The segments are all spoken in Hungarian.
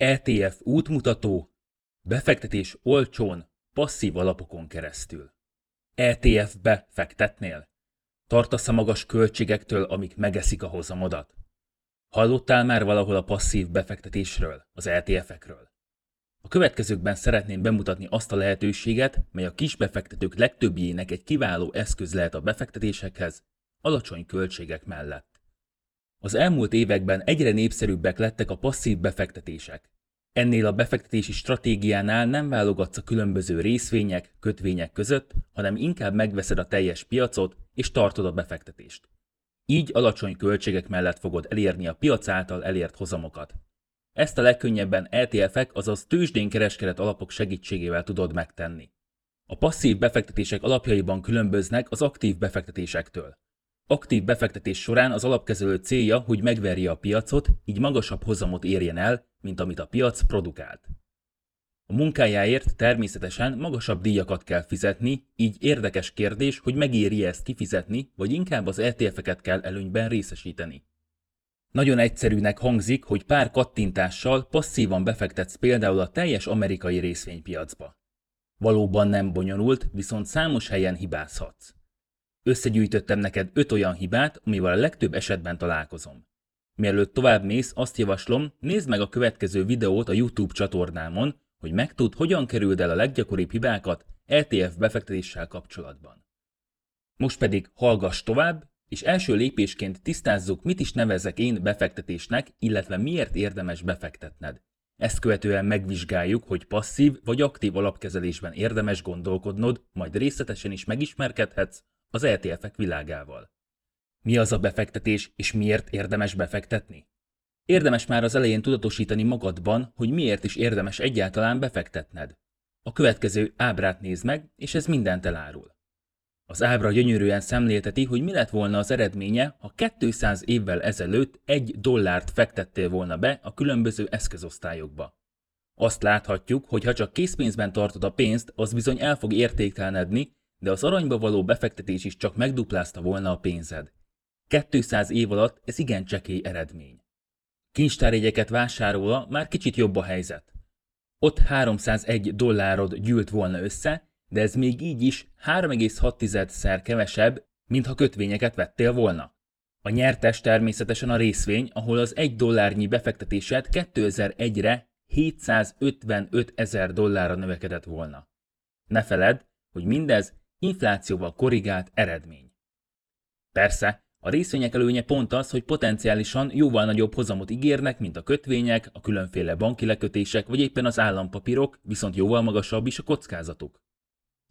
ETF útmutató, befektetés olcsón, passzív alapokon keresztül. ETF-be fektetnél? Tartasz a magas költségektől, amik megeszik a hozamodat? Hallottál már valahol a passzív befektetésről, az ETF-ekről? A következőkben szeretném bemutatni azt a lehetőséget, mely a kis befektetők legtöbbjének egy kiváló eszköz lehet a befektetésekhez, alacsony költségek mellett. Az elmúlt években egyre népszerűbbek lettek a passzív befektetések. Ennél a befektetési stratégiánál nem válogatsz a különböző részvények, kötvények között, hanem inkább megveszed a teljes piacot és tartod a befektetést. Így alacsony költségek mellett fogod elérni a piac által elért hozamokat. Ezt a legkönnyebben ETF-ek, azaz tőzsdén kereskedett alapok segítségével tudod megtenni. A passzív befektetések alapjaiban különböznek az aktív befektetésektől. Aktív befektetés során az alapkezelő célja, hogy megverje a piacot, így magasabb hozamot érjen el, mint amit a piac produkált. A munkájáért természetesen magasabb díjakat kell fizetni, így érdekes kérdés, hogy megéri ezt kifizetni, vagy inkább az ETF-eket kell előnyben részesíteni. Nagyon egyszerűnek hangzik, hogy pár kattintással passzívan befektetsz például a teljes amerikai részvénypiacba. Valóban nem bonyolult, viszont számos helyen hibázhatsz. Összegyűjtöttem neked öt olyan hibát, amivel a legtöbb esetben találkozom. Mielőtt tovább mész, azt javaslom, nézd meg a következő videót a YouTube csatornámon, hogy megtudd, hogyan kerüld el a leggyakoribb hibákat ETF befektetéssel kapcsolatban. Most pedig hallgass tovább, és első lépésként tisztázzuk, mit is nevezek én befektetésnek, illetve miért érdemes befektetned. Ezt követően megvizsgáljuk, hogy passzív vagy aktív alapkezelésben érdemes gondolkodnod, majd részletesen is megismerkedhetsz az ETF-ek világával. Mi az a befektetés, és miért érdemes befektetni? Érdemes már az elején tudatosítani magadban, hogy miért is érdemes egyáltalán befektetned. A következő ábrát nézd meg, és ez mindent elárul. Az ábra gyönyörűen szemlélteti, hogy mi lett volna az eredménye, ha 200 évvel ezelőtt egy dollárt fektettél volna be a különböző eszközosztályokba. Azt láthatjuk, hogy ha csak készpénzben tartod a pénzt, az bizony el fog értéktelenedni, de az aranyba való befektetés is csak megduplázta volna a pénzed. 200 év alatt ez igen csekély eredmény. Kincstárjegyeket vásárolva már kicsit jobb a helyzet. Ott 301 dollárod gyűlt volna össze, de ez még így is 3,6-szer kevesebb, mint ha kötvényeket vettél volna. A nyertes természetesen a részvény, ahol az 1 dollárnyi befektetésed 2001-re 755 ezer dollárra növekedett volna. Ne feledd, hogy mindez inflációval korrigált eredmény. Persze, a részvények előnye pont az, hogy potenciálisan jóval nagyobb hozamot ígérnek, mint a kötvények, a különféle banki lekötések vagy éppen az állampapírok, viszont jóval magasabb is a kockázatuk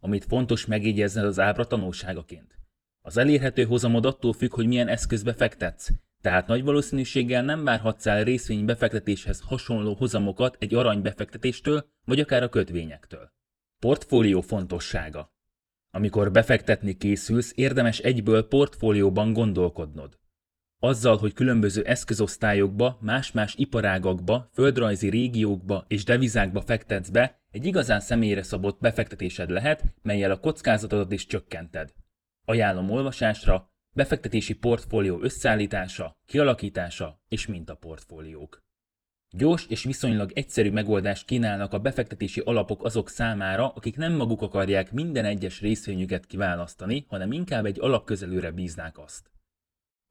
amit fontos megjegyezned az ábra tanulságaként. Az elérhető hozamod attól függ, hogy milyen eszközbe fektetsz, tehát nagy valószínűséggel nem várhatsz el részvény befektetéshez hasonló hozamokat egy arany befektetéstől, vagy akár a kötvényektől. Portfólió fontossága. Amikor befektetni készülsz, érdemes egyből portfólióban gondolkodnod. Azzal, hogy különböző eszközosztályokba, más-más iparágakba, földrajzi régiókba és devizákba fektetsz be, egy igazán személyre szabott befektetésed lehet, melyel a kockázatodat is csökkented. Ajánlom olvasásra, befektetési portfólió összeállítása, kialakítása és mintaportfóliók. Gyors és viszonylag egyszerű megoldást kínálnak a befektetési alapok azok számára, akik nem maguk akarják minden egyes részvényüket kiválasztani, hanem inkább egy alapközelőre bíznák azt.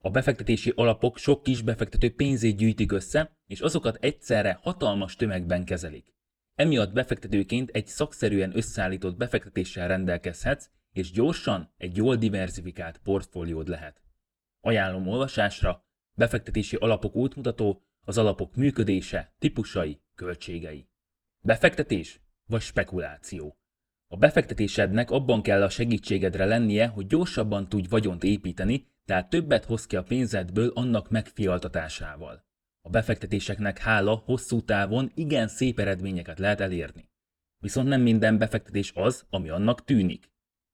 A befektetési alapok sok kis befektető pénzét gyűjtik össze, és azokat egyszerre hatalmas tömegben kezelik. Emiatt befektetőként egy szakszerűen összeállított befektetéssel rendelkezhetsz, és gyorsan egy jól diversifikált portfóliód lehet. Ajánlom olvasásra, befektetési alapok útmutató, az alapok működése, típusai, költségei. Befektetés vagy spekuláció? A befektetésednek abban kell a segítségedre lennie, hogy gyorsabban tudj vagyont építeni, tehát többet hoz ki a pénzedből annak megfialtatásával. A befektetéseknek hála hosszú távon igen szép eredményeket lehet elérni. Viszont nem minden befektetés az, ami annak tűnik.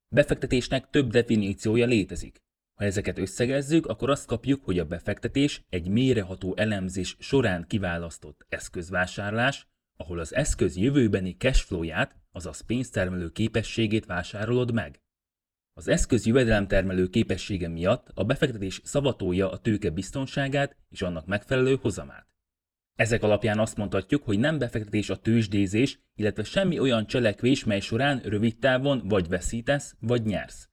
Befektetésnek több definíciója létezik. Ha ezeket összegezzük, akkor azt kapjuk, hogy a befektetés egy méreható elemzés során kiválasztott eszközvásárlás, ahol az eszköz jövőbeni cashflow-ját, azaz pénztermelő képességét vásárolod meg. Az eszköz jövedelemtermelő képessége miatt a befektetés szavatolja a tőke biztonságát és annak megfelelő hozamát. Ezek alapján azt mondhatjuk, hogy nem befektetés a tőzsdézés, illetve semmi olyan cselekvés, mely során rövid távon vagy veszítesz, vagy nyersz.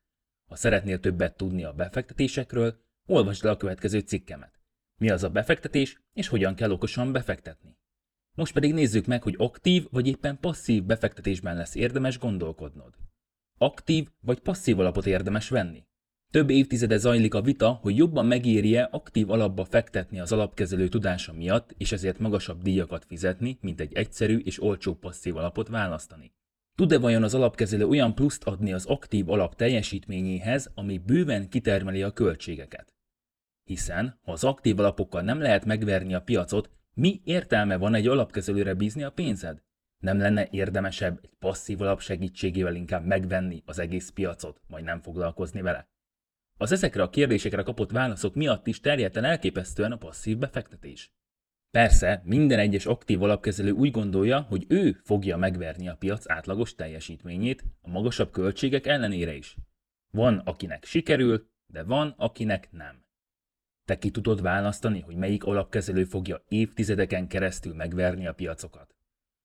Ha szeretnél többet tudni a befektetésekről, olvasd el a következő cikkemet. Mi az a befektetés, és hogyan kell okosan befektetni. Most pedig nézzük meg, hogy aktív vagy éppen passzív befektetésben lesz érdemes gondolkodnod. Aktív vagy passzív alapot érdemes venni? Több évtizede zajlik a vita, hogy jobban megérje aktív alapba fektetni az alapkezelő tudása miatt, és ezért magasabb díjakat fizetni, mint egy egyszerű és olcsó passzív alapot választani. Tud-e vajon az alapkezelő olyan pluszt adni az aktív alap teljesítményéhez, ami bőven kitermeli a költségeket? Hiszen, ha az aktív alapokkal nem lehet megverni a piacot, mi értelme van egy alapkezelőre bízni a pénzed? Nem lenne érdemesebb egy passzív alap segítségével inkább megvenni az egész piacot, majd nem foglalkozni vele? Az ezekre a kérdésekre kapott válaszok miatt is terjedt el elképesztően a passzív befektetés. Persze, minden egyes aktív alapkezelő úgy gondolja, hogy ő fogja megverni a piac átlagos teljesítményét a magasabb költségek ellenére is. Van, akinek sikerül, de van, akinek nem. Te ki tudod választani, hogy melyik alapkezelő fogja évtizedeken keresztül megverni a piacokat.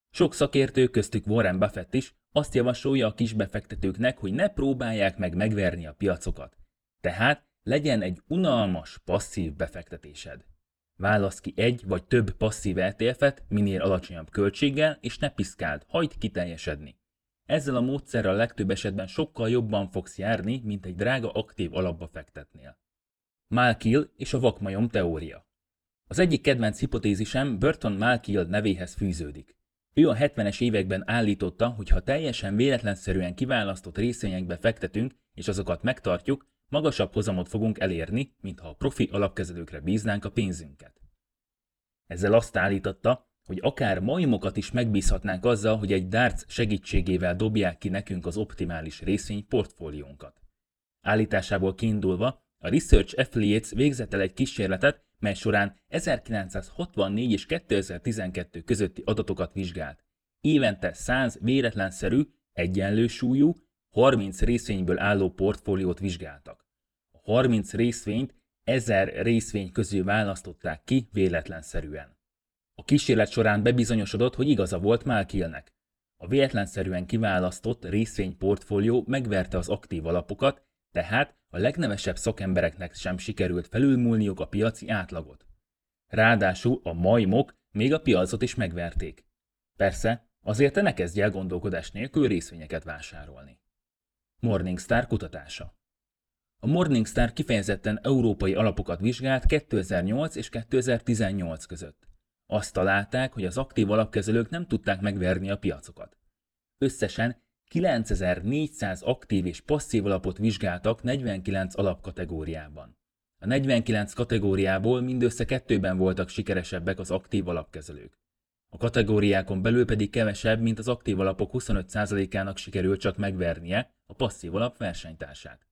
Sok szakértő, köztük Warren Buffett is azt javasolja a kisbefektetőknek, hogy ne próbálják meg megverni a piacokat, tehát legyen egy unalmas, passzív befektetésed. Válasz ki egy vagy több passzív ETF-et minél alacsonyabb költséggel, és ne piszkáld, hagyd kiteljesedni. Ezzel a módszerrel legtöbb esetben sokkal jobban fogsz járni, mint egy drága aktív alapba fektetnél. Malkiel és a vakmajom teória. Az egyik kedvenc hipotézisem Burton Malkiel nevéhez fűződik. Ő a 70-es években állította, hogy ha teljesen véletlenszerűen kiválasztott részvényekbe fektetünk, és azokat megtartjuk, magasabb hozamot fogunk elérni, mintha a profi alapkezelőkre bíznánk a pénzünket. Ezzel azt állította, hogy akár majmokat is megbízhatnánk azzal, hogy egy darts segítségével dobják ki nekünk az optimális részvény portfóliónkat. Állításából kiindulva a Research Affiliates végzett el egy kísérletet, mely során 1964 és 2012 közötti adatokat vizsgált. Évente 100 véletlenszerű, egyenlő súlyú, 30 részvényből álló portfóliót vizsgáltak. A 30 részvényt 1000 részvény közül választották ki véletlenszerűen. A kísérlet során bebizonyosodott, hogy igaza volt Malkielnek. A véletlenszerűen kiválasztott részvényportfólió megverte az aktív alapokat, tehát a legnevesebb szakembereknek sem sikerült felülmúlniuk a piaci átlagot. Ráadásul a majmok még a piacot is megverték. Persze, azért te ne kezdj el gondolkodás nélkül részvényeket vásárolni. Morningstar kutatása. A Morningstar kifejezetten európai alapokat vizsgált 2008 és 2018 között. Azt találták, hogy az aktív alapkezelők nem tudták megverni a piacokat. Összesen 9400 aktív és passzív alapot vizsgáltak 49 alapkategóriában. A 49 kategóriából mindössze kettőben voltak sikeresebbek az aktív alapkezelők. A kategóriákon belül pedig kevesebb, mint az aktív alapok 25%-ának sikerült csak megvernie a passzív alap versenytársát.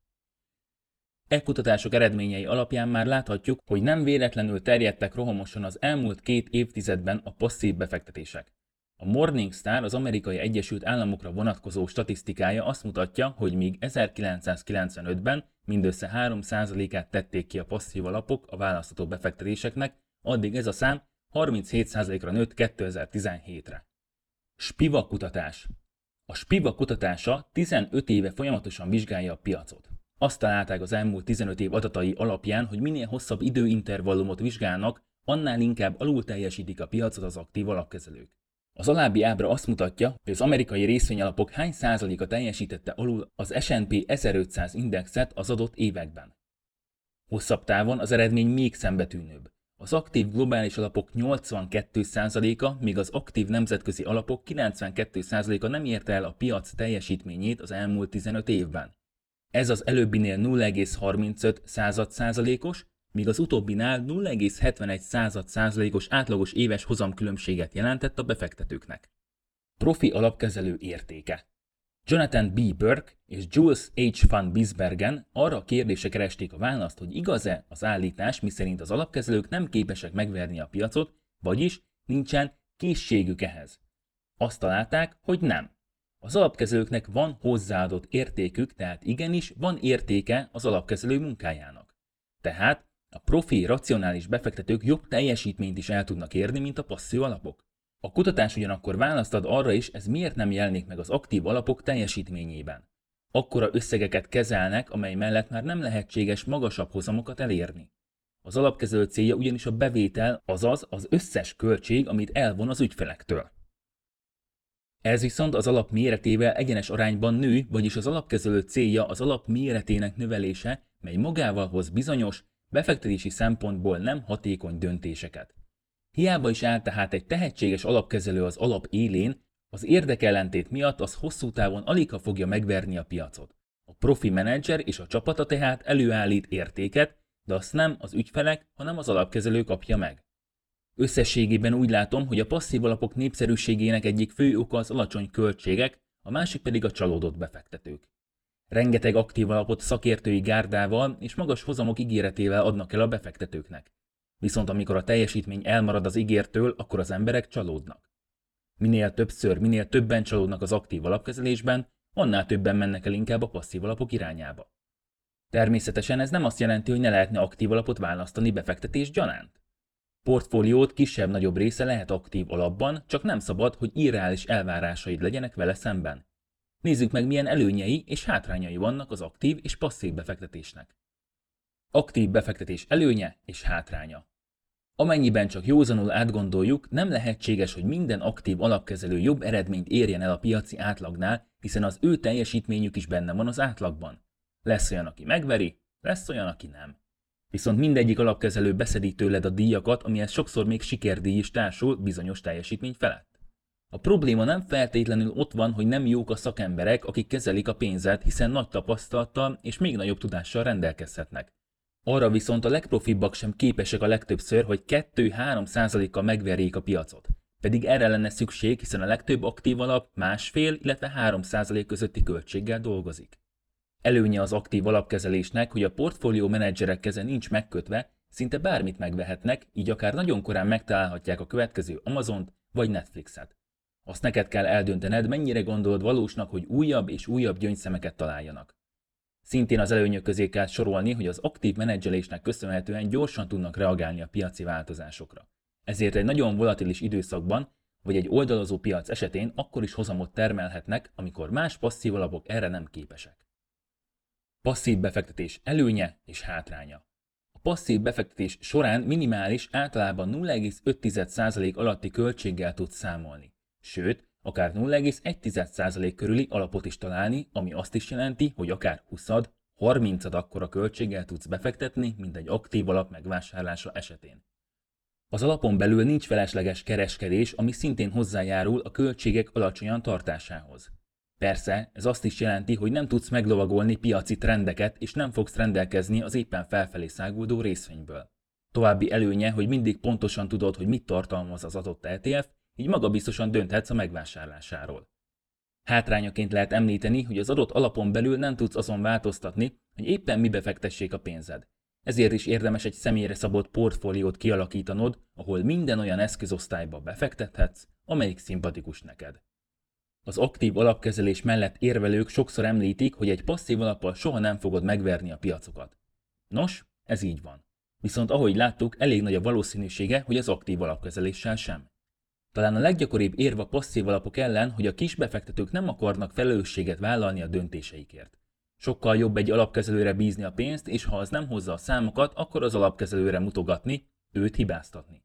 E kutatások eredményei alapján már láthatjuk, hogy nem véletlenül terjedtek rohamosan az elmúlt két évtizedben a passzív befektetések. A Morningstar az amerikai Egyesült Államokra vonatkozó statisztikája azt mutatja, hogy míg 1995-ben mindössze 3%-át tették ki a passzív alapok a választható befektetéseknek, addig ez a szám 37%-ra nőtt 2017-re. Spiva kutatás. A Spiva kutatása 15 éve folyamatosan vizsgálja a piacot. Azt találták az elmúlt 15 év adatai alapján, hogy minél hosszabb időintervallumot vizsgálnak, annál inkább alul teljesítik a piacot az aktív alapkezelők. Az alábbi ábra azt mutatja, hogy az amerikai részvényalapok hány százaléka teljesítette alul az S&P 1500 indexet az adott években. Hosszabb távon az eredmény még szembetűnőbb. Az aktív globális alapok 82%-a, míg az aktív nemzetközi alapok 92%-a nem érte el a piac teljesítményét az elmúlt 15 évben. Ez az előbbinél 0,35 század százalékos, míg az utóbbinál 0,71 század százalékos átlagos éves hozamkülönbséget jelentett a befektetőknek. Profi alapkezelő értéke Jonathan B. Burke és Jules H. van Bisbergen arra a kérdésre keresték a választ, hogy igaz-e az állítás, miszerint az alapkezelők nem képesek megverni a piacot, vagyis nincsen készségük ehhez. Azt találták, hogy nem. Az alapkezelőknek van hozzáadott értékük, tehát igenis van értéke az alapkezelő munkájának. Tehát A profi, racionális befektetők jobb teljesítményt is el tudnak érni, mint a passzív alapok. A kutatás ugyanakkor választ ad arra is, ez miért nem jelenik meg az aktív alapok teljesítményében. Akkora összegeket kezelnek, amely mellett már nem lehetséges magasabb hozamokat elérni. Az alapkezelő célja ugyanis a bevétel, azaz az összes költség, amit elvon az ügyfelektől. Ez viszont az alap méretével egyenes arányban nő, vagyis az alapkezelő célja az alap méretének növelése, mely magával hoz bizonyos, befektetési szempontból nem hatékony döntéseket. Hiába is áll tehát egy tehetséges alapkezelő az alap élén, az érdekellentét miatt az hosszú távon alig ha fogja megverni a piacot. A profi menedzser és a csapata tehát előállít értéket, de azt nem az ügyfelek, hanem az alapkezelő kapja meg. Összességében úgy látom, hogy a passzív alapok népszerűségének egyik fő oka az alacsony költségek, a másik pedig a csalódott befektetők. Rengeteg aktív alapot szakértői gárdával és magas hozamok ígéretével adnak el a befektetőknek. Viszont amikor a teljesítmény elmarad az ígértől, akkor az emberek csalódnak. Minél többször, minél többen csalódnak az aktív alapkezelésben, annál többen mennek el inkább a passzív alapok irányába. Természetesen ez nem azt jelenti, hogy ne lehetne aktív alapot választani befektetés gyanánt. Portfóliót kisebb-nagyobb része lehet aktív alapban, csak nem szabad, hogy irreális elvárásaid legyenek vele szemben. Nézzük meg, milyen előnyei és hátrányai vannak az aktív és passzív befektetésnek. Aktív befektetés előnye és hátránya. Amennyiben csak józanul átgondoljuk, nem lehetséges, hogy minden aktív alapkezelő jobb eredményt érjen el a piaci átlagnál, hiszen az ő teljesítményük is benne van az átlagban. Lesz olyan, aki megveri, lesz olyan, aki nem. Viszont mindegyik alapkezelő beszedi tőled a díjakat, amihez sokszor még sikerdíj is társul bizonyos teljesítmény felett. A probléma nem feltétlenül ott van, hogy nem jók a szakemberek, akik kezelik a pénzet, hiszen nagy tapasztalattal és még nagyobb tudással rendelkezhetnek. Arra viszont a legprofibbak sem képesek a legtöbbször, hogy 2-3 kal megverjék a piacot. Pedig erre lenne szükség, hiszen a legtöbb aktív alap másfél, illetve 3% közötti költséggel dolgozik. Előnye az aktív alapkezelésnek, hogy a portfólió menedzserek keze nincs megkötve, szinte bármit megvehetnek, így akár nagyon korán megtalálhatják a következő Amazont vagy Netflixet. Azt neked kell eldöntened, mennyire gondolod valósnak, hogy újabb és újabb gyöngyszemeket találjanak. Szintén az előnyök közé kell sorolni, hogy az aktív menedzselésnek köszönhetően gyorsan tudnak reagálni a piaci változásokra. Ezért egy nagyon volatilis időszakban, vagy egy oldalazó piac esetén akkor is hozamot termelhetnek, amikor más passzív alapok erre nem képesek. Passzív befektetés előnye és hátránya. A passzív befektetés során minimális, általában 0,5% alatti költséggel tud számolni. Sőt, akár 0,1% körüli alapot is találni, ami azt is jelenti, hogy akár 20 30 akkora költséggel tudsz befektetni, mint egy aktív alap megvásárlása esetén. Az alapon belül nincs felesleges kereskedés, ami szintén hozzájárul a költségek alacsonyan tartásához. Persze, ez azt is jelenti, hogy nem tudsz meglovagolni piaci trendeket, és nem fogsz rendelkezni az éppen felfelé száguldó részvényből. További előnye, hogy mindig pontosan tudod, hogy mit tartalmaz az adott ETF, így magabiztosan dönthetsz a megvásárlásáról. Hátrányaként lehet említeni, hogy az adott alapon belül nem tudsz azon változtatni, hogy éppen mibe fektessék a pénzed. Ezért is érdemes egy személyre szabott portfóliót kialakítanod, ahol minden olyan eszközosztályba befektethetsz, amelyik szimpatikus neked. Az aktív alapkezelés mellett érvelők sokszor említik, hogy egy passzív alappal soha nem fogod megverni a piacokat. Nos, ez így van. Viszont ahogy láttuk, elég nagy a valószínűsége, hogy az aktív alapkezeléssel sem. Talán a leggyakoribb érv a passzív alapok ellen, hogy a kis befektetők nem akarnak felelősséget vállalni a döntéseikért. Sokkal jobb egy alapkezelőre bízni a pénzt, és ha az nem hozza a számokat, akkor az alapkezelőre mutogatni, őt hibáztatni.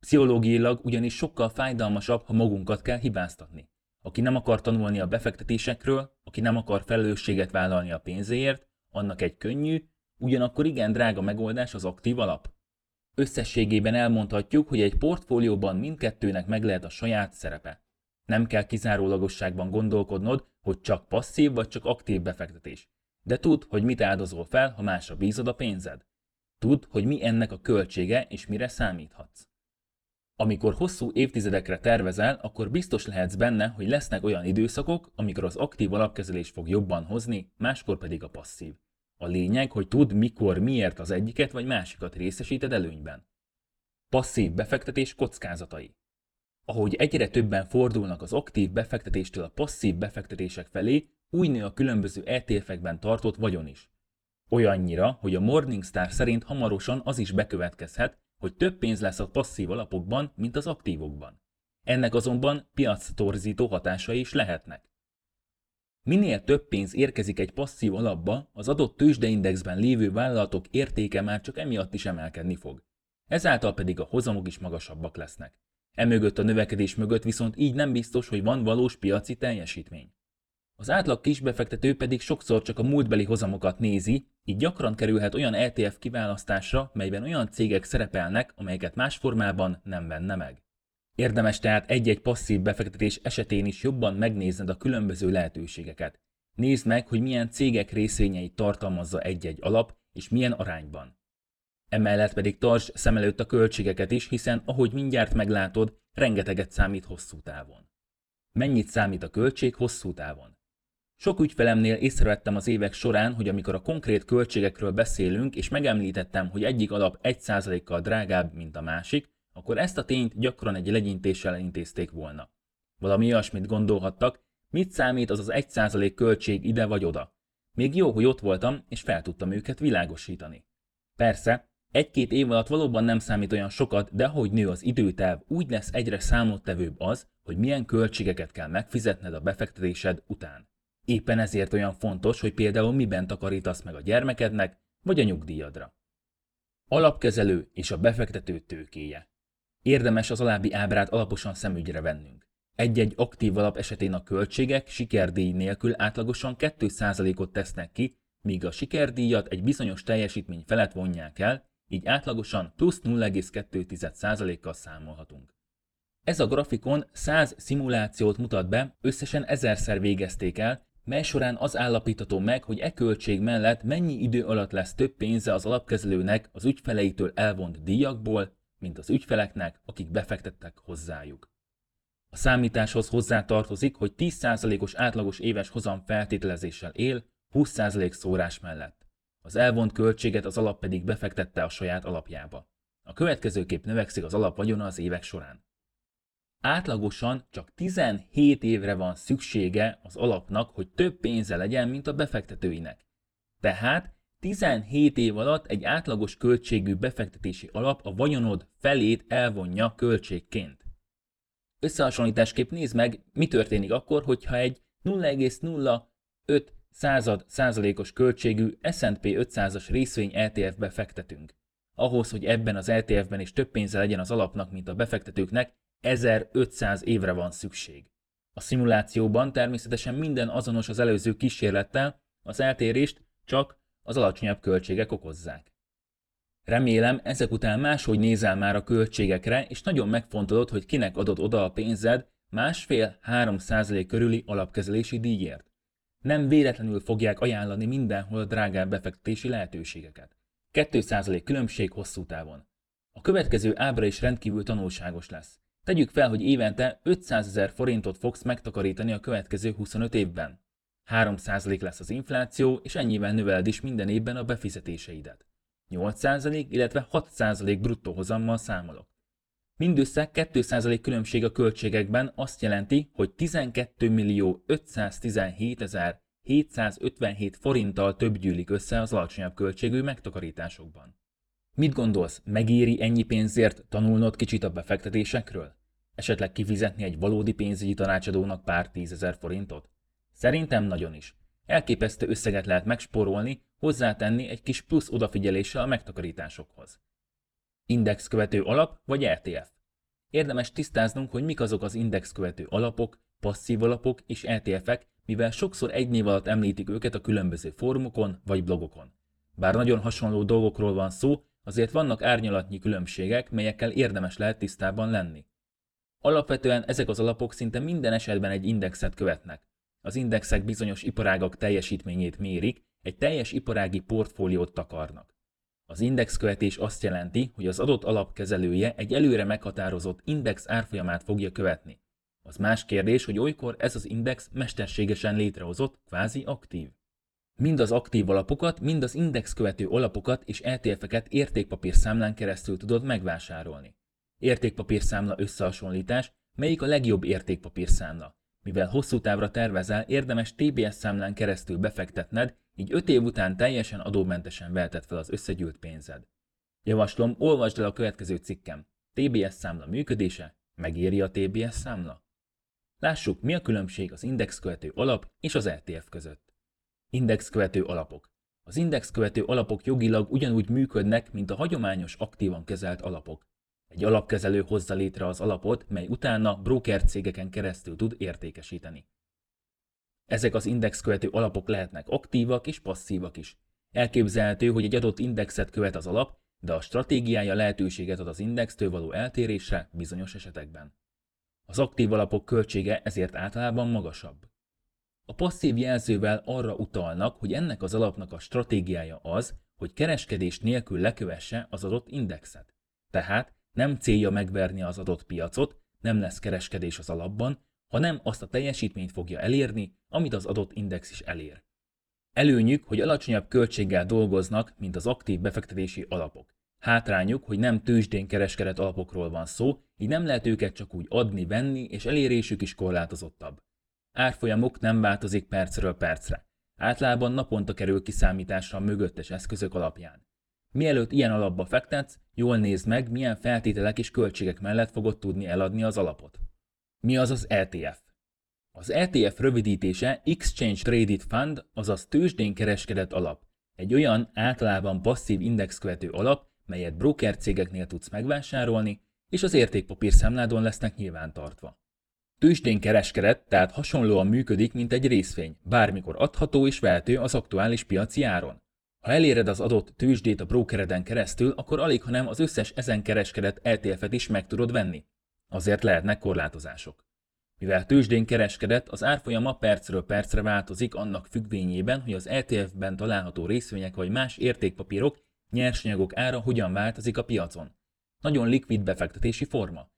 Pszichológiailag ugyanis sokkal fájdalmasabb, ha magunkat kell hibáztatni. Aki nem akar tanulni a befektetésekről, aki nem akar felelősséget vállalni a pénzéért, annak egy könnyű, ugyanakkor igen drága megoldás az aktív alap. Összességében elmondhatjuk, hogy egy portfólióban mindkettőnek meg lehet a saját szerepe. Nem kell kizárólagosságban gondolkodnod, hogy csak passzív vagy csak aktív befektetés. De tudd, hogy mit áldozol fel, ha másra bízod a pénzed. Tudd, hogy mi ennek a költsége és mire számíthatsz. Amikor hosszú évtizedekre tervezel, akkor biztos lehetsz benne, hogy lesznek olyan időszakok, amikor az aktív alapkezelés fog jobban hozni, máskor pedig a passzív. A lényeg, hogy tudd, mikor, miért az egyiket vagy másikat részesíted előnyben. Passzív befektetés kockázatai. Ahogy egyre többen fordulnak az aktív befektetéstől a passzív befektetések felé, úgy nő a különböző ETF-ekben tartott vagyon is. Olyannyira, hogy a Morningstar szerint hamarosan az is bekövetkezhet, hogy több pénz lesz a passzív alapokban, mint az aktívokban. Ennek azonban piac torzító hatásai is lehetnek. Minél több pénz érkezik egy passzív alapba, az adott tőzsdeindexben lévő vállalatok értéke már csak emiatt is emelkedni fog. Ezáltal pedig a hozamok is magasabbak lesznek. Emögött a növekedés mögött viszont így nem biztos, hogy van valós piaci teljesítmény. Az átlag kisbefektető pedig sokszor csak a múltbeli hozamokat nézi, így gyakran kerülhet olyan ETF kiválasztásra, melyben olyan cégek szerepelnek, amelyeket más formában nem venne meg. Érdemes tehát egy-egy passzív befektetés esetén is jobban megnézned a különböző lehetőségeket. Nézd meg, hogy milyen cégek részvényeit tartalmazza egy-egy alap, és milyen arányban. Emellett pedig tarts szem előtt a költségeket is, hiszen ahogy mindjárt meglátod, rengeteget számít hosszú távon. Mennyit számít a költség hosszú távon? Sok ügyfelemnél észrevettem az évek során, hogy amikor a konkrét költségekről beszélünk, és megemlítettem, hogy egyik alap 1%-kal drágább, mint a másik, akkor ezt a tényt gyakran egy legyintéssel intézték volna. Valami olyasmit gondolhattak, mit számít az az 1% költség ide vagy oda. Még jó, hogy ott voltam, és fel tudtam őket világosítani. Persze, egy-két év alatt valóban nem számít olyan sokat, de ahogy nő az időtáv, úgy lesz egyre számottevőbb az, hogy milyen költségeket kell megfizetned a befektetésed után. Éppen ezért olyan fontos, hogy például miben takarítasz meg a gyermekednek, vagy a nyugdíjadra. Alapkezelő és a befektető tőkéje. Érdemes az alábbi ábrát alaposan szemügyre vennünk. Egy-egy aktív alap esetén a költségek sikerdíj nélkül átlagosan 2%-ot tesznek ki, míg a sikerdíjat egy bizonyos teljesítmény felett vonják el, így átlagosan plusz 0,2%-kal számolhatunk. Ez a grafikon 100 szimulációt mutat be, összesen ezerszer végezték el, mely során az állapítható meg, hogy e költség mellett mennyi idő alatt lesz több pénze az alapkezelőnek az ügyfeleitől elvont díjakból, mint az ügyfeleknek, akik befektettek hozzájuk. A számításhoz hozzátartozik, hogy 10%-os átlagos éves hozam feltételezéssel él, 20% szórás mellett. Az elvont költséget az alap pedig befektette a saját alapjába. A következőképp növekszik az alap vagyona az évek során. Átlagosan csak 17 évre van szüksége az alapnak, hogy több pénze legyen, mint a befektetőinek. Tehát 17 év alatt egy átlagos költségű befektetési alap a vagyonod felét elvonja költségként. Összehasonlításképp nézd meg, mi történik akkor, hogyha egy 0,05 század százalékos költségű S&P 500-as részvény ETF-be fektetünk. Ahhoz, hogy ebben az ETF-ben is több pénze legyen az alapnak, mint a befektetőknek, 1500 évre van szükség. A szimulációban természetesen minden azonos az előző kísérlettel, az eltérést csak az alacsonyabb költségek okozzák. Remélem, ezek után máshogy nézel már a költségekre, és nagyon megfontolod, hogy kinek adod oda a pénzed másfél-három százalék körüli alapkezelési díjért. Nem véletlenül fogják ajánlani mindenhol a drágább befektetési lehetőségeket. 2% különbség hosszú távon. A következő ábra is rendkívül tanulságos lesz. Tegyük fel, hogy évente 500 ezer forintot fogsz megtakarítani a következő 25 évben. 3% lesz az infláció, és ennyivel növeled is minden évben a befizetéseidet. 8% illetve 6% bruttó hozammal számolok. Mindössze 2% különbség a költségekben azt jelenti, hogy 12 millió 517 757 forinttal több gyűlik össze az alacsonyabb költségű megtakarításokban. Mit gondolsz, megéri ennyi pénzért tanulnod kicsit a befektetésekről? Esetleg kifizetni egy valódi pénzügyi tanácsadónak pár tízezer forintot? Szerintem nagyon is. Elképesztő összeget lehet megspórolni, hozzátenni egy kis plusz odafigyeléssel a megtakarításokhoz. Index követő alap vagy ETF? Érdemes tisztáznunk, hogy mik azok az index követő alapok, passzív alapok és ETF-ek, mivel sokszor egy név alatt említik őket a különböző fórumokon vagy blogokon. Bár nagyon hasonló dolgokról van szó, azért vannak árnyalatnyi különbségek, melyekkel érdemes lehet tisztában lenni. Alapvetően ezek az alapok szinte minden esetben egy indexet követnek. Az indexek bizonyos iparágak teljesítményét mérik, egy teljes iparági portfóliót takarnak. Az indexkövetés azt jelenti, hogy az adott alapkezelője egy előre meghatározott index árfolyamát fogja követni. Az más kérdés, hogy olykor ez az index mesterségesen létrehozott, kvázi aktív. Mind az aktív alapokat, mind az index követő alapokat és ETF-eket értékpapírszámlán keresztül tudod megvásárolni. Értékpapírszámla összehasonlítás, melyik a legjobb értékpapírszámla. Mivel hosszú távra tervezel, érdemes TBS számlán keresztül befektetned, így 5 év után teljesen adómentesen veheted fel az összegyűlt pénzed. Javaslom, olvasd el a következő cikkem. TBS számla működése, megéri a TBS számla? Lássuk, mi a különbség az indexkövető alap és az ETF között. Indexkövető alapok. Az indexkövető alapok jogilag ugyanúgy működnek, mint a hagyományos aktívan kezelt alapok. Egy alapkezelő hozza létre az alapot, mely utána broker cégeken keresztül tud értékesíteni. Ezek az indexkövető alapok lehetnek aktívak és passzívak is. Elképzelhető, hogy egy adott indexet követ az alap, de a stratégiája lehetőséget ad az indextől való eltérésre bizonyos esetekben. Az aktív alapok költsége ezért általában magasabb. A passzív jelzővel arra utalnak, hogy ennek az alapnak a stratégiája az, hogy kereskedés nélkül lekövesse az adott indexet. Tehát nem célja megverni az adott piacot, nem lesz kereskedés az alapban, hanem azt a teljesítményt fogja elérni, amit az adott index is elér. Előnyük, hogy alacsonyabb költséggel dolgoznak, mint az aktív befektetési alapok. Hátrányuk, hogy nem tőzsdén kereskedett alapokról van szó, így nem lehet őket csak úgy adni, venni, és elérésük is korlátozottabb. Árfolyamuk nem változik percről percre. Általában naponta kerül kiszámításra a mögöttes eszközök alapján. Mielőtt ilyen alapba fektetsz, jól nézd meg, milyen feltételek és költségek mellett fogod tudni eladni az alapot. Mi az az ETF? Az ETF rövidítése Exchange Traded Fund, azaz tőzsdén kereskedett alap. Egy olyan általában passzív indexkövető alap, melyet broker cégeknél tudsz megvásárolni, és az értékpapír számládon lesznek nyilvántartva. Tőzsdén kereskedett, tehát hasonlóan működik, mint egy részvény, bármikor adható és vehető az aktuális piaci áron. Ha eléred az adott tőzsdét a brokereden keresztül, akkor alig, hanem az összes ezen kereskedett ETF-et is meg tudod venni. Azért lehetnek korlátozások. Mivel tőzsdén kereskedett, az árfolyama percről percre változik annak függvényében, hogy az ETF-ben található részvények vagy más értékpapírok, nyersanyagok ára hogyan változik a piacon. Nagyon likvid befektetési forma.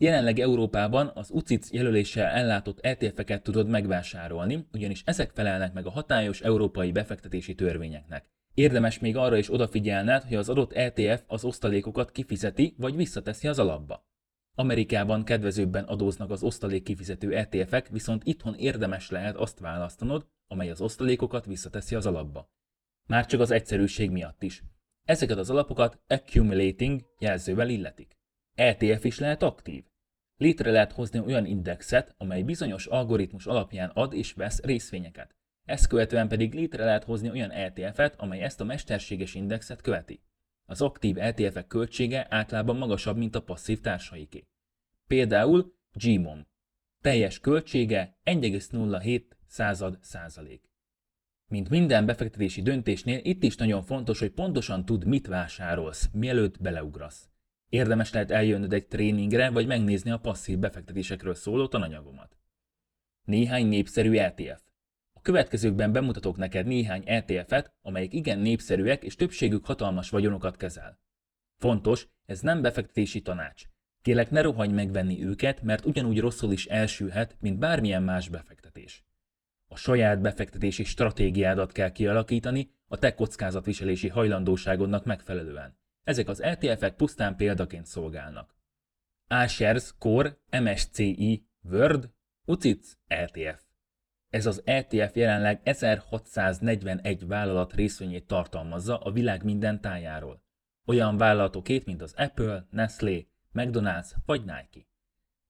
Jelenleg Európában az UCITS jelöléssel ellátott ETF-eket tudod megvásárolni, ugyanis ezek felelnek meg a hatályos európai befektetési törvényeknek. Érdemes még arra is odafigyelned, hogy az adott ETF az osztalékokat kifizeti vagy visszateszi az alapba. Amerikában kedvezőbben adóznak az osztalék kifizető ETF-ek, viszont itthon érdemes lehet azt választanod, amely az osztalékokat visszateszi az alapba. Már csak az egyszerűség miatt is. Ezeket az alapokat accumulating jelzővel illetik. ETF is lehet aktív. Létre lehet hozni olyan indexet, amely bizonyos algoritmus alapján ad és vesz részvényeket. Ezt követően pedig létre lehet hozni olyan ETF-et, amely ezt a mesterséges indexet követi. Az aktív ETF-ek költsége általában magasabb, mint a passzív társaiké. Például GMOM. Teljes költsége 1,07 század százalék. Mint minden befektetési döntésnél, itt is nagyon fontos, hogy pontosan tud, mit vásárolsz, mielőtt beleugrasz. Érdemes lehet eljönnöd egy tréningre, vagy megnézni a passzív befektetésekről szóló tananyagomat. Néhány népszerű ETF. A következőkben bemutatok neked néhány ETF-et, amelyek igen népszerűek és többségük hatalmas vagyonokat kezel. Fontos, ez nem befektetési tanács. Kélek ne rohanj megvenni őket, mert ugyanúgy rosszul is elsülhet, mint bármilyen más befektetés. A saját befektetési stratégiádat kell kialakítani a te kockázatviselési hajlandóságodnak megfelelően. Ezek az ETF-ek pusztán példaként szolgálnak. iShares Core MSCI World UCITS ETF. Ez az ETF jelenleg 1641 vállalat részvényét tartalmazza a világ minden tájáról. Olyan vállalatokét, mint az Apple, Nestlé, McDonald's vagy Nike.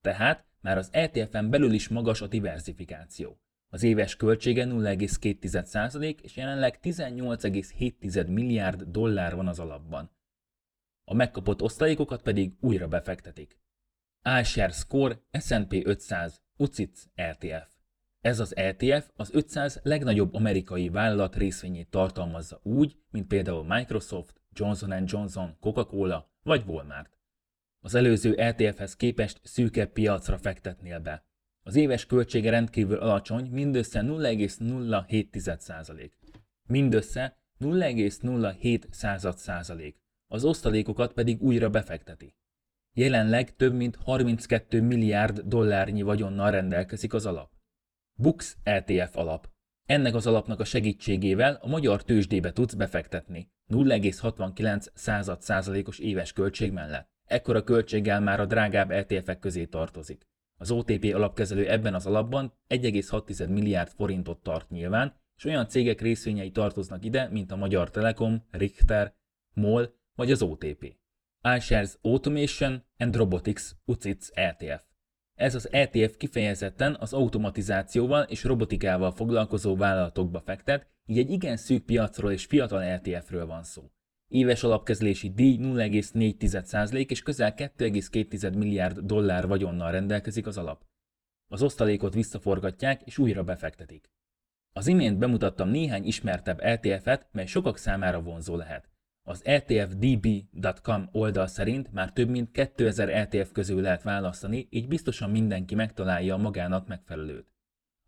Tehát már az ETF-en belül is magas a diversifikáció. Az éves költsége 0,2% és jelenleg 18,7 milliárd dollár van az alapban a megkapott osztalékokat pedig újra befektetik. iShares Score S&P 500 UCITS ETF. Ez az ETF az 500 legnagyobb amerikai vállalat részvényét tartalmazza úgy, mint például Microsoft, Johnson Johnson, Coca-Cola vagy Walmart. Az előző ETF-hez képest szűkebb piacra fektetnél be. Az éves költsége rendkívül alacsony, mindössze 0,07%. Mindössze 0,07%, az osztalékokat pedig újra befekteti. Jelenleg több mint 32 milliárd dollárnyi vagyonnal rendelkezik az alap. Bux ETF alap. Ennek az alapnak a segítségével a magyar tőzsdébe tudsz befektetni 0,69 század százalékos éves költség mellett. Ekkora költséggel már a drágább ETF-ek közé tartozik. Az OTP alapkezelő ebben az alapban 1,6 milliárd forintot tart nyilván, és olyan cégek részvényei tartoznak ide, mint a Magyar Telekom, Richter, MOL vagy az OTP. iShares Automation and Robotics UCITS ETF. Ez az ETF kifejezetten az automatizációval és robotikával foglalkozó vállalatokba fektet, így egy igen szűk piacról és fiatal ETF-ről van szó. Éves alapkezlési díj 0,4% és közel 2,2 milliárd dollár vagyonnal rendelkezik az alap. Az osztalékot visszaforgatják és újra befektetik. Az imént bemutattam néhány ismertebb ETF-et, mely sokak számára vonzó lehet. Az etfdb.com oldal szerint már több mint 2000 ETF közül lehet választani, így biztosan mindenki megtalálja a magának megfelelőt.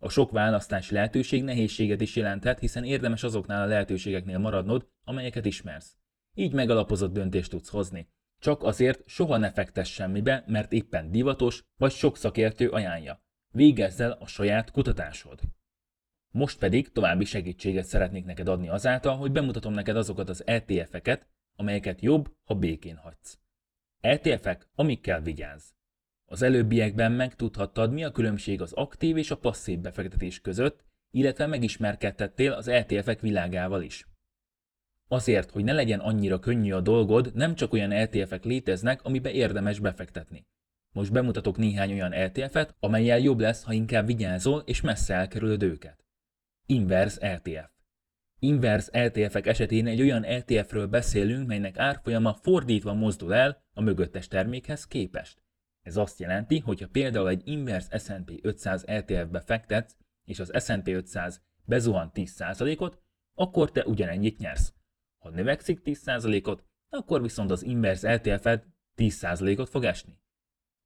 A sok választási lehetőség nehézséget is jelenthet, hiszen érdemes azoknál a lehetőségeknél maradnod, amelyeket ismersz. Így megalapozott döntést tudsz hozni. Csak azért soha ne fektess semmibe, mert éppen divatos, vagy sok szakértő ajánlja. Végezz a saját kutatásod. Most pedig további segítséget szeretnék neked adni azáltal, hogy bemutatom neked azokat az ETF-eket, amelyeket jobb, ha békén hagysz. ETF-ek, amikkel vigyázz. Az előbbiekben megtudhattad, mi a különbség az aktív és a passzív befektetés között, illetve megismerkedtettél az ETF-ek világával is. Azért, hogy ne legyen annyira könnyű a dolgod, nem csak olyan ETF-ek léteznek, amibe érdemes befektetni. Most bemutatok néhány olyan ETF-et, amelyel jobb lesz, ha inkább vigyázol és messze elkerülöd őket. Inverse ETF. Inverse ETF-ek esetén egy olyan ETF-ről beszélünk, melynek árfolyama fordítva mozdul el a mögöttes termékhez képest. Ez azt jelenti, hogy ha például egy Inverse S&P 500 ETF-be fektetsz, és az S&P 500 bezuhan 10%-ot, akkor te ugyanennyit nyersz. Ha növekszik 10%-ot, akkor viszont az Inverse ETF-ed 10%-ot fog esni.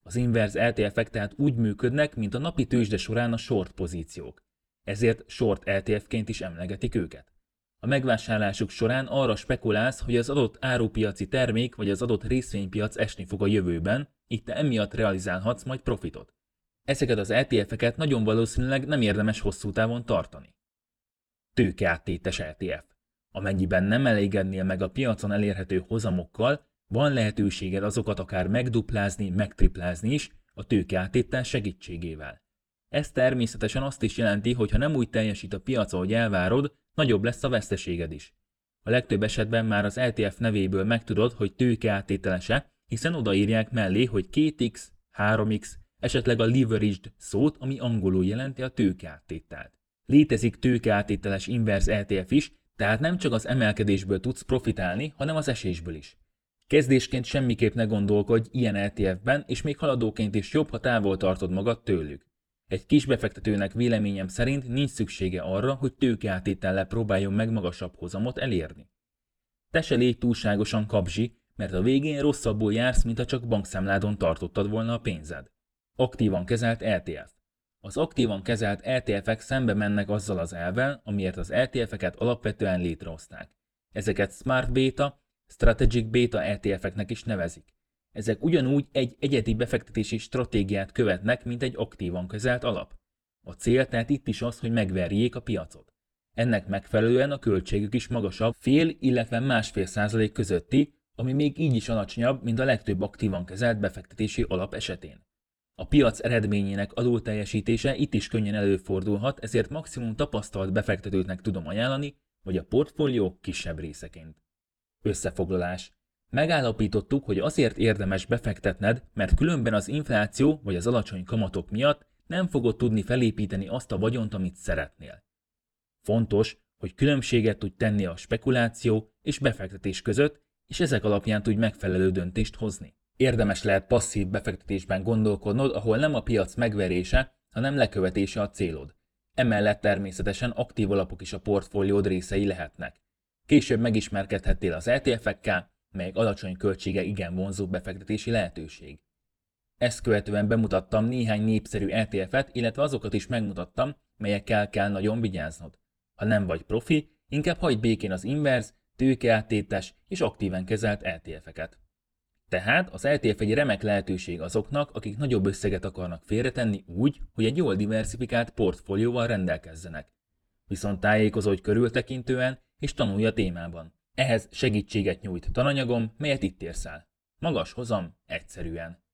Az Inverse ETF-ek tehát úgy működnek, mint a napi tőzsde során a short pozíciók ezért short ETF-ként is emlegetik őket. A megvásárlásuk során arra spekulálsz, hogy az adott árupiaci termék vagy az adott részvénypiac esni fog a jövőben, így te emiatt realizálhatsz majd profitot. Ezeket az ETF-eket nagyon valószínűleg nem érdemes hosszú távon tartani. Tőkeáttétes ETF. Amennyiben nem elégednél meg a piacon elérhető hozamokkal, van lehetőséged azokat akár megduplázni, megtriplázni is a tőkeáttétel segítségével. Ez természetesen azt is jelenti, hogy ha nem úgy teljesít a piac, ahogy elvárod, nagyobb lesz a veszteséged is. A legtöbb esetben már az LTF nevéből megtudod, hogy tőke áttételese, hiszen odaírják mellé, hogy 2x, 3x, esetleg a leveraged szót, ami angolul jelenti a tőkeáttételt. Létezik tőkeáttételes inverse LTF is, tehát nem csak az emelkedésből tudsz profitálni, hanem az esésből is. Kezdésként semmiképp ne gondolkodj ilyen LTF-ben, és még haladóként is jobb, ha távol tartod magad tőlük. Egy kis befektetőnek véleményem szerint nincs szüksége arra, hogy tőkeátétellel próbáljon meg magasabb hozamot elérni. Te se légy túlságosan kapzsi, mert a végén rosszabbul jársz, mint ha csak bankszámládon tartottad volna a pénzed. Aktívan kezelt ETF. Az aktívan kezelt ETF-ek szembe mennek azzal az elvel, amiért az ETF-eket alapvetően létrehozták. Ezeket Smart Beta, Strategic Beta ETF-eknek is nevezik. Ezek ugyanúgy egy egyedi befektetési stratégiát követnek, mint egy aktívan kezelt alap. A cél tehát itt is az, hogy megverjék a piacot. Ennek megfelelően a költségük is magasabb, fél, illetve másfél százalék közötti, ami még így is alacsonyabb, mint a legtöbb aktívan kezelt befektetési alap esetén. A piac eredményének adóteljesítése itt is könnyen előfordulhat, ezért maximum tapasztalt befektetőknek tudom ajánlani, vagy a portfólió kisebb részeként. Összefoglalás. Megállapítottuk, hogy azért érdemes befektetned, mert különben az infláció vagy az alacsony kamatok miatt nem fogod tudni felépíteni azt a vagyont, amit szeretnél. Fontos, hogy különbséget tudj tenni a spekuláció és befektetés között, és ezek alapján tudj megfelelő döntést hozni. Érdemes lehet passzív befektetésben gondolkodnod, ahol nem a piac megverése, hanem lekövetése a célod. Emellett természetesen aktív alapok is a portfóliód részei lehetnek. Később megismerkedhettél az ETF-ekkel, melyek alacsony költsége igen vonzó befektetési lehetőség. Ezt követően bemutattam néhány népszerű ETF-et, illetve azokat is megmutattam, melyekkel kell nagyon vigyáznod. Ha nem vagy profi, inkább hagyd békén az inverz, tőkeáttétes és aktíven kezelt ETF-eket. Tehát az ETF egy remek lehetőség azoknak, akik nagyobb összeget akarnak félretenni úgy, hogy egy jól diversifikált portfólióval rendelkezzenek. Viszont tájékozódj körültekintően és tanulj a témában. Ehhez segítséget nyújt tananyagom, melyet itt érsz el. Magas hozam, egyszerűen.